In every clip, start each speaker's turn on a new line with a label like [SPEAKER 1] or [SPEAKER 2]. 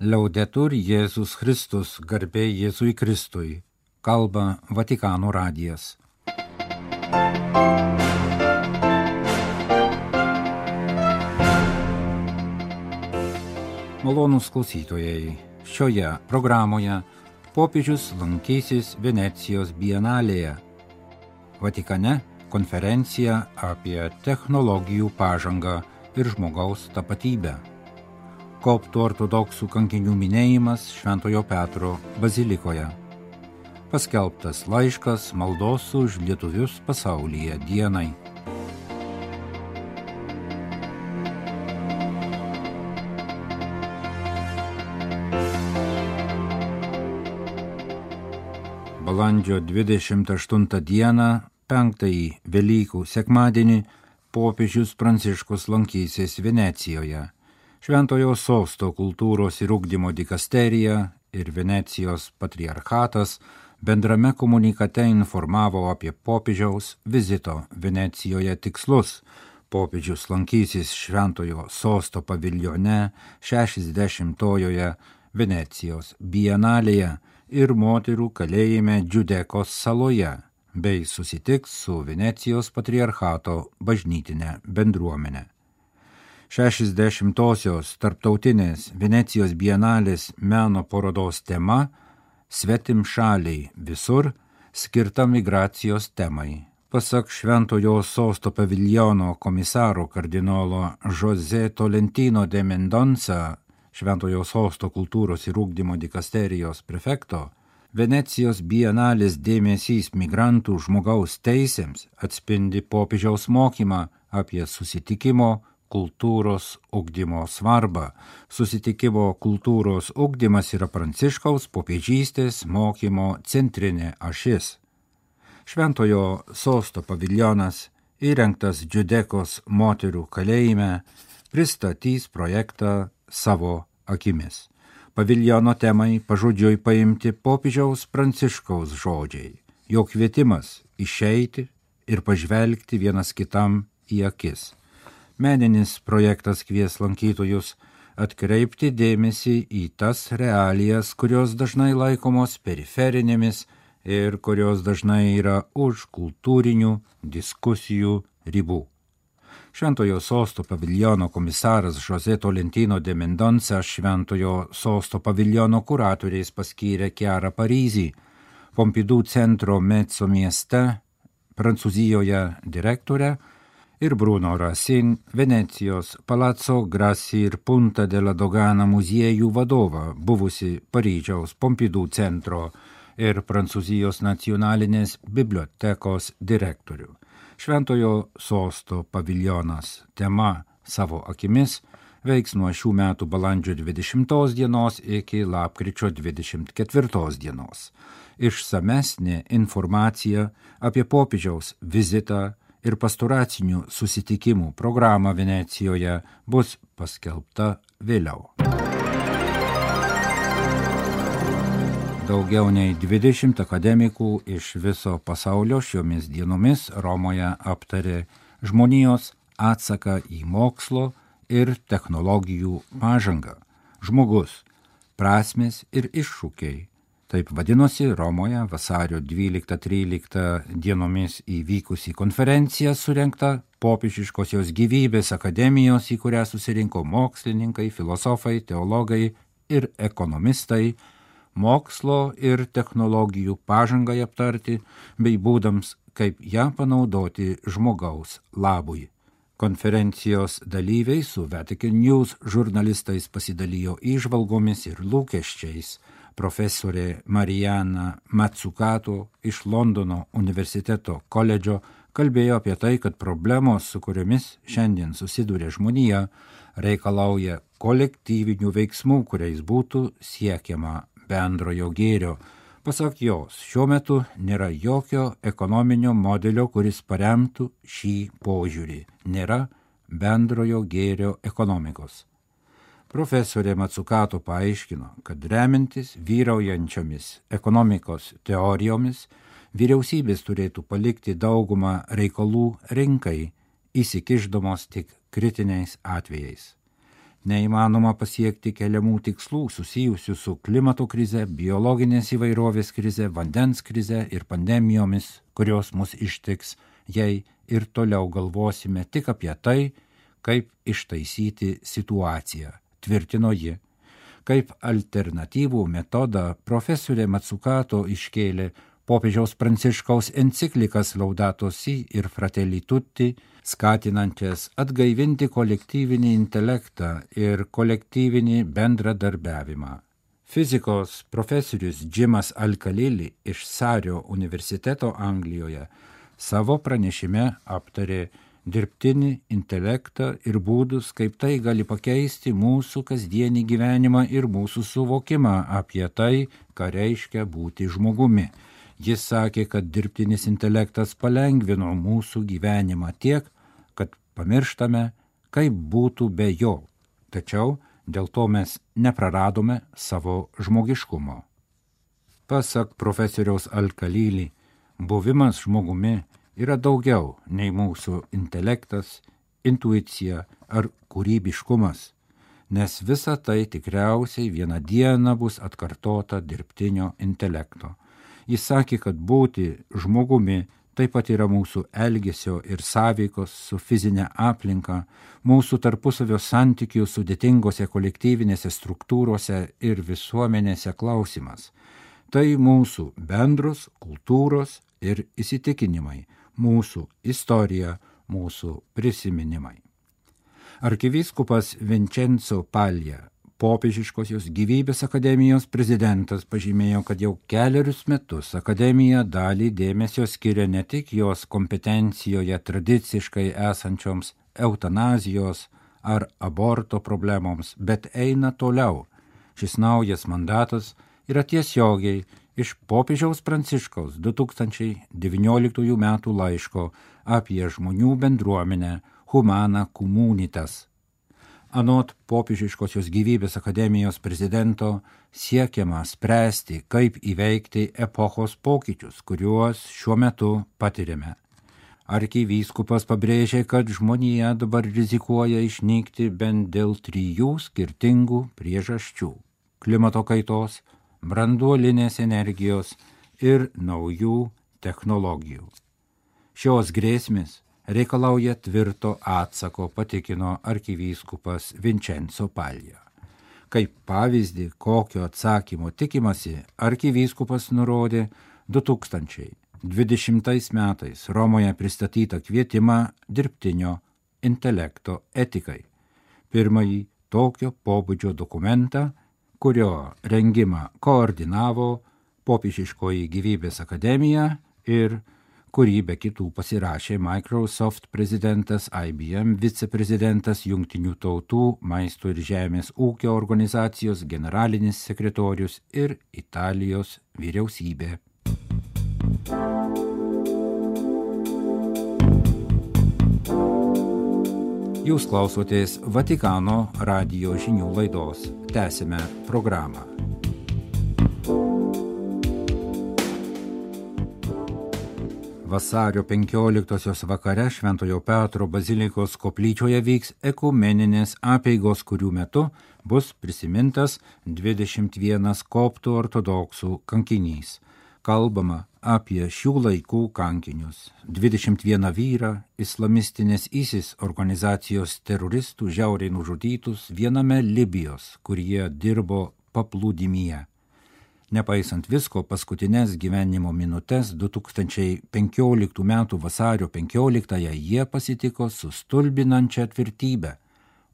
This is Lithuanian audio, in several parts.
[SPEAKER 1] Liaudetur Jėzus Kristus, garbė Jėzui Kristui, kalba Vatikano radijas. Malonus klausytojai, šioje programoje popiežius lankysis Venecijos bienalėje. Vatikane konferencija apie technologijų pažangą ir žmogaus tapatybę koptų ortodoksų kankinių minėjimas Šventojo Petro bazilikoje. Paskelbtas laiškas maldos už lietuvius pasaulyje dienai. Balandžio 28 dieną, penktąjį Velykų sekmadienį, popiežius Pranciškus lankysis Venecijoje Šventojo sosto kultūros ir ugdymo dikasterija ir Venecijos patriarchatas bendrame komunikate informavo apie popiežiaus vizito Venecijoje tikslus. Popiežius lankysis Šventojo sosto paviljone 60-ojoje Venecijos bienalėje ir moterų kalėjime Džiudekos saloje bei susitiks su Venecijos patriarchato bažnytinė bendruomenė. 60-osios tarptautinės Venecijos bienalės meno parodos tema Svetim šaliai visur skirta migracijos temai. Pasak Šventojo sosto paviljono komisaro kardinolo Jose Tolentino de Mendonca, Šventojo sosto kultūros ir ūkdymo dikasterijos prefekto, Venecijos bienalės dėmesys migrantų žmogaus teisėms atspindi popiežiaus mokymą apie susitikimo, kultūros ugdymo svarbą. Susitikimo kultūros ugdymas yra pranciškaus popiežystės mokymo centrinė ašis. Šventojo sosto paviljonas įrengtas Džudekos moterų kalėjime pristatys projektą savo akimis. Paviljono temai pažodžiui paimti popiežiaus pranciškaus žodžiai, jo kvietimas išeiti ir pažvelgti vienas kitam į akis Meninis projektas kvies lankytojus atkreipti dėmesį į tas realijas, kurios dažnai laikomos periferinėmis ir kurios dažnai yra už kultūrinių diskusijų ribų. Šventojo sosto paviljono komisaras Jose Tolentino de Mendonca Šventojo sosto paviljono kuratoriais paskyrė Kiarą Paryzį, Pompidou centro Mezzo mieste, Prancūzijoje direktorę, ir Bruno Rasin, Venecijos Palazzo Grassi ir Punta della Dogana muziejų vadovą, buvusi Paryžiaus Pompidou centro ir Prancūzijos nacionalinės bibliotekos direktorių. Šventojo sosto paviljonas tema savo akimis veiks nuo šių metų balandžio 20 dienos iki lapkričio 24 dienos. Išsamesnė informacija apie popiežiaus vizitą ir pastoracinių susitikimų programą Venecijoje bus paskelbta vėliau. Daugiau nei 20 akademikų iš viso pasaulio šiomis dienomis Romoje aptarė žmonijos atsaką į mokslo ir technologijų pažangą. Žmogus, prasmės ir iššūkiai Taip vadinosi Romoje vasario 12-13 dienomis įvykusi konferencija surinkta popiežiškosios gyvybės akademijos, į kurią susirinko mokslininkai, filosofai, teologai ir ekonomistai, mokslo ir technologijų pažangai aptarti bei būdams, kaip ją panaudoti žmogaus labui. Konferencijos dalyviai su Vatican News žurnalistais pasidalijo įžvalgomis ir lūkesčiais profesorė Marijana Matsukato iš Londono universiteto koledžo kalbėjo apie tai, kad problemos, su kuriomis šiandien susiduria žmonija, reikalauja kolektyvinių veiksmų, kuriais būtų siekiama bendrojo gėrio. Pasak jos, šiuo metu nėra jokio ekonominio modelio, kuris paremtų šį požiūrį. Nėra bendrojo gėrio ekonomikos. Profesorė Matsukato paaiškino, kad remintis vyraujančiomis ekonomikos teorijomis, vyriausybės turėtų palikti daugumą reikalų rinkai, įsikiždamos tik kritiniais atvejais. neįmanoma pasiekti keliamų tikslų susijusių su klimato krize, biologinės įvairovės krize, vandens krize ir pandemijomis, kurios mus ištiks, jei ir toliau galvosime tik apie tai, kaip ištaisyti situaciją, tvirtino ji. Kaip alternatyvų metodą profesorė Matsukato iškėlė popiežiaus pranciškaus enciklikas Laudato Si ir Fratelli Tutti, skatinančias atgaivinti kolektyvinį intelektą ir kolektyvinį bendradarbiavimą. Fizikos profesorius Džimas Alkalili iš Sario universiteto Anglijoje savo pranešime aptarė dirbtinį intelektą ir būdus, kaip tai gali pakeisti mūsų kasdienį gyvenimą ir mūsų suvokimą apie tai, ką reiškia būti žmogumi. Jis sakė, kad dirbtinis intelektas palengvino mūsų gyvenimą tiek, kad pamirštame, kaip būtų be jo. Tačiau dėl to mes nepraradome savo žmogiškumo. Pasak profesoriaus Alkalylį, buvimas žmogumi yra daugiau nei mūsų intelektas, intuicija ar kūrybiškumas, nes visa tai tikriausiai vieną dieną bus atkartota dirbtinio intelekto. Jis sakė, kad būti žmogumi taip pat yra mūsų elgesio ir sąveikos su fizinė aplinka, mūsų tarpusavio santykių sudėtingose kolektyvinėse struktūrose ir visuomenėse klausimas. Tai mūsų bendros kultūros ir įsitikinimai, mūsų istorija, mūsų prisiminimai. Arkivyskupas Vincenzo Palja, popiežiškosios gyvybės akademijos prezidentas, pažymėjo, kad jau keliarius metus akademija dalį dėmesio skiria ne tik jos kompetencijoje tradiciškai esančioms eutanazijos ar aborto problemoms, bet eina toliau. Šis naujas mandatas yra tiesiogiai iš popiežiaus Pranciškaus 2019 m. laiško apie žmonių bendruomenę Humana Comunitas. Anot popiežiškosios gyvybės akademijos prezidento siekiama spręsti, kaip įveikti epochos pokyčius, kuriuos šiuo metu patiriame. Arkivyskupas pabrėžė, kad žmonija dabar rizikuoja išnykti bent dėl trijų skirtingų priežasčių - klimato kaitos, branduolinės energijos ir naujų technologijų. Šios grėsmės reikalauja tvirto atsako, patikino arkivyskupas Vincenzo Palja. Kaip pavyzdį, kokio atsakymo tikimasi, arkivyskupas nurodė 2020 metais Romoje pristatytą kvietimą dirbtinio intelekto etikai. Pirmąjį tokio pobūdžio dokumentą kurio rengimą koordinavo Popiežiškoji gyvybės akademija ir kurį be kitų pasirašė Microsoft prezidentas, IBM viceprezidentas, Junktinių tautų maisto ir žemės ūkio organizacijos generalinis sekretorius ir Italijos vyriausybė. Jūs klausotės Vatikano radio žinių laidos tęsime programą. Vasario 15 vakare Šventojo Petro bazilikos koplyčioje vyks ekumeninės apeigos, kurių metu bus prisimintas 21 koptų ortodoksų kankinys. Kalbama apie šių laikų kankinius. 21 vyrą islamistinės ISIS organizacijos teroristų žiauriai nužudytus viename Libijos, kur jie dirbo paplūdimyje. Nepaisant visko, paskutinės gyvenimo minutės 2015 m. vasario 15-ąją jie pasitiko su stulbinančia tvirtybė,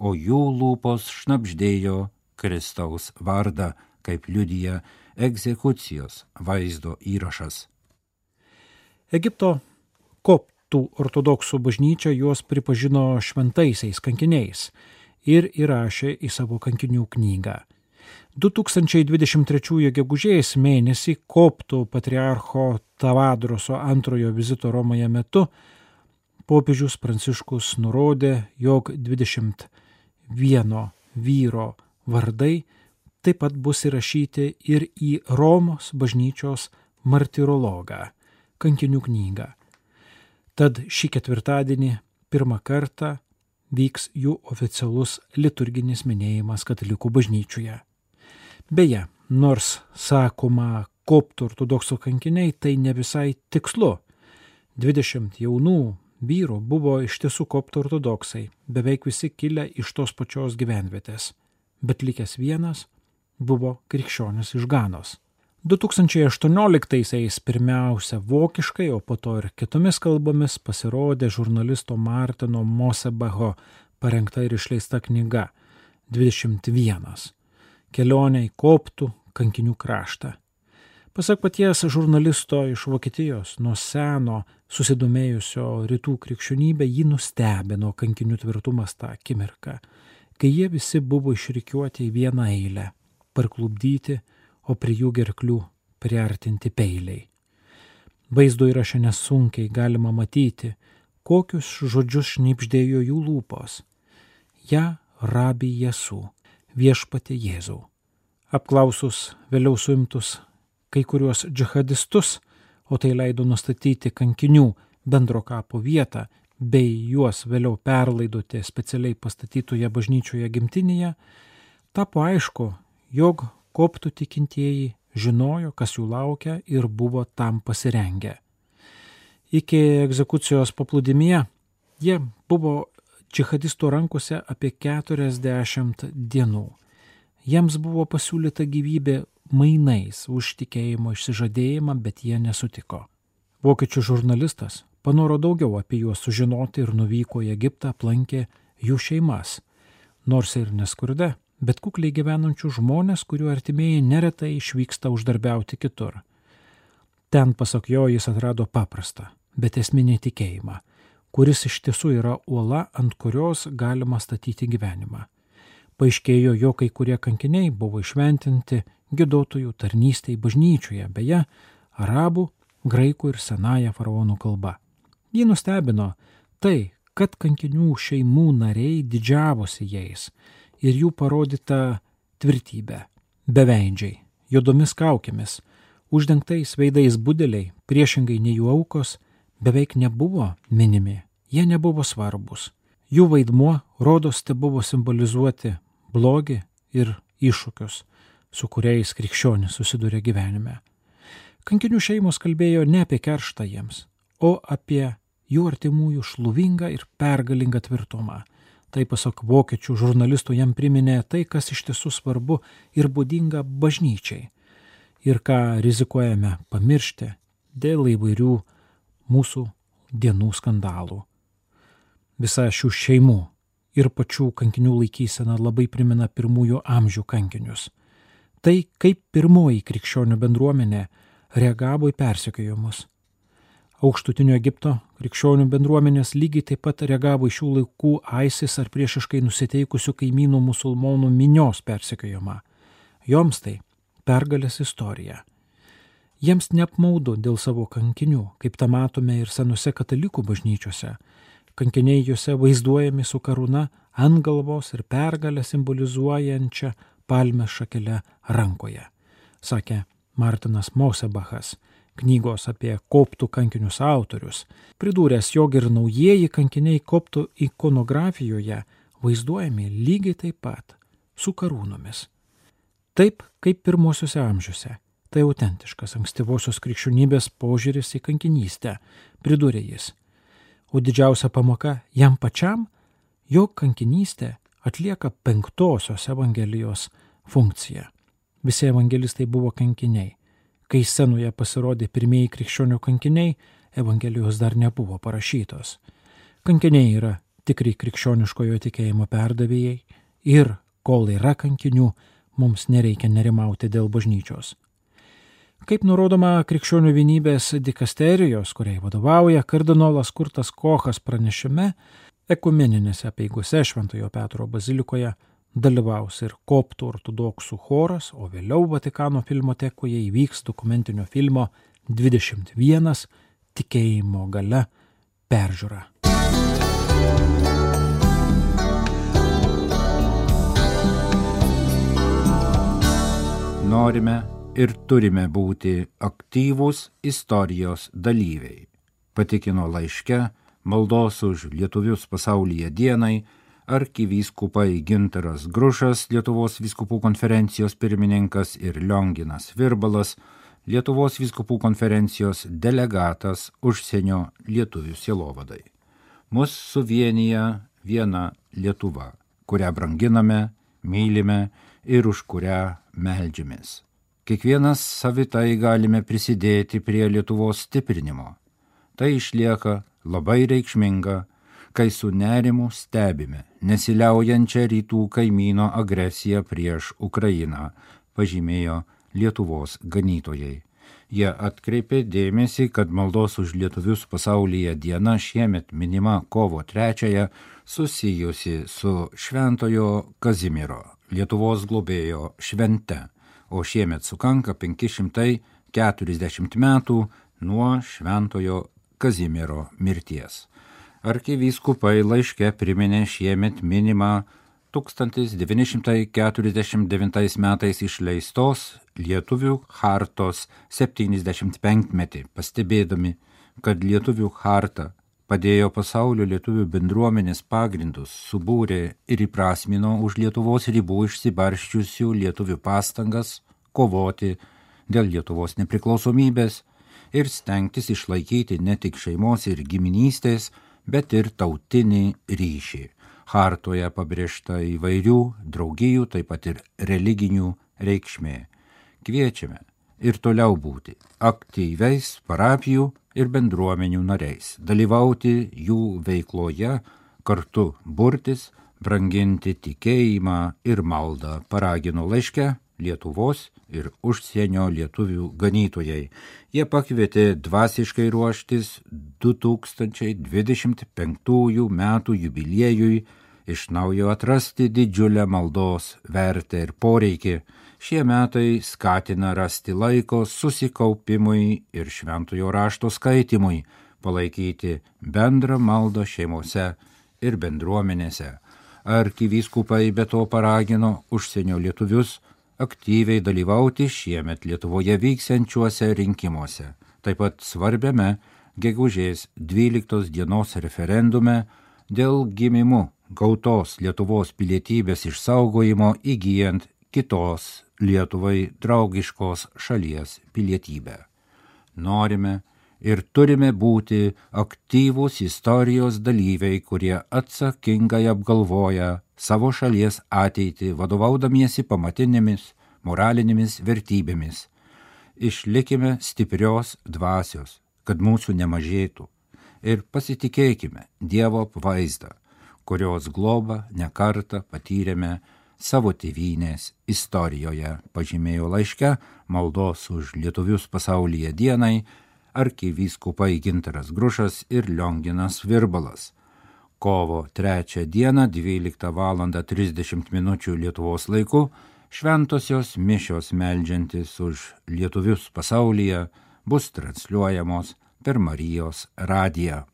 [SPEAKER 1] o jų lūpos šnapždėjo Kristaus vardą, kaip liudyja egzekucijos vaizdo įrašas.
[SPEAKER 2] Egipto koptų ortodoksų bažnyčia juos pripažino šventaisiais kankiniais ir įrašė į savo kankinių knygą. 2023 gegužės mėnesį koptų patriarcho Tavadroso antrojo vizito Romoje metu popiežius Pranciškus nurodė, jog 21 vyro vardai taip pat bus įrašyti ir į Romos bažnyčios martirologą kankinių knygą. Tad šį ketvirtadienį pirmą kartą vyks jų oficialus liturginis minėjimas katalikų bažnyčiuje. Beje, nors sakoma koptų ortodoksų kankiniai, tai ne visai tikslu. 20 jaunų vyrų buvo iš tiesų koptų ortodoksai, beveik visi kilę iš tos pačios gyvenvietės, bet likęs vienas buvo krikščionis iš Ganos. 2018-aisiais pirmiausia vokiškai, o po to ir kitomis kalbomis pasirodė žurnalisto Martino Mosebaho parengta ir išleista knyga 21 kelionė į koptų kankinių kraštą. Pasak paties žurnalisto iš Vokietijos, nuo seno susidomėjusio rytų krikščionybė jį nustebino kankinių tvirtumas tą akimirką, kai jie visi buvo išrikiuoti į vieną eilę, parklubdyti o prie jų gerklių priartinti peiliai. Vaizdo įrašę nesunkiai galima matyti, kokius žodžius šnipždėjo jų lūpos. Ja rabi Jesu, viešpatė Jėzau. Apklausus vėliau suimtus kai kuriuos džihadistus, o tai leido nustatyti kankinių bendro kapo vietą bei juos vėliau perlaidoti specialiai pastatytoje bažnyčioje gimtinėje, tapo aišku, jog koptų tikintieji žinojo, kas jų laukia ir buvo tam pasirengę. Iki egzekucijos paplūdimėje jie buvo džihadistų rankose apie 40 dienų. Jiems buvo pasiūlyta gyvybė mainais už tikėjimo išsižadėjimą, bet jie nesutiko. Vokiečių žurnalistas panoro daugiau apie juos sužinoti ir nuvyko į Egiptą, aplankė jų šeimas, nors ir neskurde, bet kukliai gyvenančių žmonės, kurių artimieji neretai išvyksta uždarbiauti kitur. Ten, pasak jo, jis atrado paprastą, bet esminį tikėjimą, kuris iš tiesų yra uola, ant kurios galima statyti gyvenimą. Paaiškėjo, jo kai kurie kankiniai buvo išventinti gidotojų tarnystėj bažnyčioje, beje, arabų, graikų ir senąją faraonų kalba. Jį nustebino tai, kad kankinių šeimų nariai didžiavosi jais ir jų parodyta tvirtybė, beveidžiai, juodomis kaukėmis, uždengtais veidais budeliai, priešingai nei jų aukos, beveik nebuvo minimi, jie nebuvo svarbus. Jų vaidmuo, rodos, te buvo simbolizuoti blogį ir iššūkius, su kuriais krikščionis susiduria gyvenime. Kankinių šeimos kalbėjo ne apie kerštą jiems, o apie jų artimųjų šlovingą ir pergalingą tvirtumą, Tai pasak vokiečių žurnalistų jam priminė tai, kas iš tiesų svarbu ir būdinga bažnyčiai. Ir ką rizikuojame pamiršti dėl įvairių mūsų dienų skandalų. Visa šių šeimų ir pačių kankinių laikysena labai primena pirmųjų amžių kankinius. Tai kaip pirmoji krikščionių bendruomenė reagavo į persekiojimus aukštutinio Egipto krikščionių bendruomenės lygiai taip pat reagavo į šių laikų ISIS ar priešiškai nusiteikusių kaimynų musulmonų minios persekiojimą. Joms tai pergalės istorija. Jiems neapmaudu dėl savo kankinių, kaip tą matome ir senose katalikų bažnyčiose. Kankiniai juose vaizduojami su karūna ant galvos ir pergalę simbolizuojančią palmės šakelę rankoje, sakė Martinas Mosebachas knygos apie koptų kankinius autorius, pridūręs, jog ir naujieji kankiniai koptų ikonografijoje vaizduojami lygiai taip pat, su karūnomis. Taip kaip pirmosiuose amžiuose. Tai autentiškas ankstyvosios krikščionybės požiūris į kankinystę, pridūrė jis. O didžiausia pamoka jam pačiam, jog kankinystė atlieka penktosios Evangelijos funkciją. Visi evangelistai buvo kankiniai Kai scenoje pasirodė pirmieji krikščionių kankiniai, Evangelijos dar nebuvo parašytos. Kankiniai yra tikri krikščioniškojo tikėjimo perdavėjai ir kol yra kankinių, mums nereikia nerimauti dėl bažnyčios. Kaip nurodoma krikščionių vienybės dikasterijos, kuriai vadovauja kardinolas Kurtas Kochas pranešime, ekumeninėse peigose Šventojo Petro bazilikoje dalyvaus ir koptų ortodoksų choras, o vėliau Vatikano filmotekoje įvyks dokumentinio filmo 21 tikėjimo gale peržiūra.
[SPEAKER 1] Norime ir turime būti aktyvūs istorijos dalyviai, patikino laiške maldos už lietuvius pasaulyje dienai arkivyskupai Gintaras Grušas, Lietuvos vyskupų konferencijos pirmininkas ir Lionginas Virbalas, Lietuvos vyskupų konferencijos delegatas užsienio lietuvių sielovadai. Mus suvienyje viena Lietuva, kurią branginame, mylime ir už kurią meldžiamės. Kiekvienas savitai galime prisidėti prie Lietuvos stiprinimo. Tai išlieka labai reikšminga kai su nerimu stebime nesiliaujančią rytų kaimyno agresiją prieš Ukrainą, pažymėjo Lietuvos ganytojai. Jie atkreipė dėmesį, kad maldos už lietuvius pasaulyje diena šiemet minima kovo trečiąją susijusi su Šventojo Kazimiero, Lietuvos globėjo švente, o šiemet sukanka 540 metų nuo Šventojo Kazimiero mirties arkivyskupai laiške priminė šiemet minimą 1949 metais išleistos Lietuvių hartos 75 metį, pastebėdami, kad Lietuvių harta padėjo pasaulio lietuvių bendruomenės pagrindus, subūrė ir įprasmino už Lietuvos ribų išsibarščiusių lietuvių pastangas kovoti dėl Lietuvos nepriklausomybės ir stengtis išlaikyti ne tik šeimos ir giminystės, bet ir tautinį ryšį. Hartoje pabrėžta įvairių draugijų, taip pat ir religinių reikšmė. Kviečiame ir toliau būti aktyviais parapijų ir bendruomenių nariais, dalyvauti jų veikloje, kartu burtis, branginti tikėjimą ir maldą, paragino laiške Lietuvos ir užsienio lietuvių ganytojai. Jie pakvietė dvasiškai ruoštis 2025 metų jubiliejui, iš naujo atrasti didžiulę maldos vertę ir poreikį. Šie metai skatina rasti laiko susikaupimui ir šventojo rašto skaitimui, palaikyti bendrą maldą šeimose ir bendruomenėse. Arkivyskupai be to paragino užsienio lietuvius aktyviai dalyvauti šiemet Lietuvoje vyksiančiuose rinkimuose, taip pat svarbiame gegužės 12 dienos referendume dėl gimimu gautos Lietuvos pilietybės išsaugojimo įgyjant kitos Lietuvai draugiškos šalies pilietybę. Norime ir turime būti aktyvūs istorijos dalyviai, kurie atsakingai apgalvoja savo šalies ateitį vadovaudamiesi pamatinėmis moralinėmis vertybėmis. Išlikime stiprios dvasios, kad mūsų nemažėtų ir pasitikėkime Dievo apvaizdą, kurios globą nekartą patyrėme savo tėvynės istorijoje, pažymėjo laiške maldos už lietuvius pasaulyje dienai arkivyskupai Gintaras Grušas ir Lionginas Virbalas kovo 3 dieną 12 val. 30 min. Lietuvos laiku šventosios mišios meldžiantis už lietuvius pasaulyje bus transliuojamos per Marijos radiją.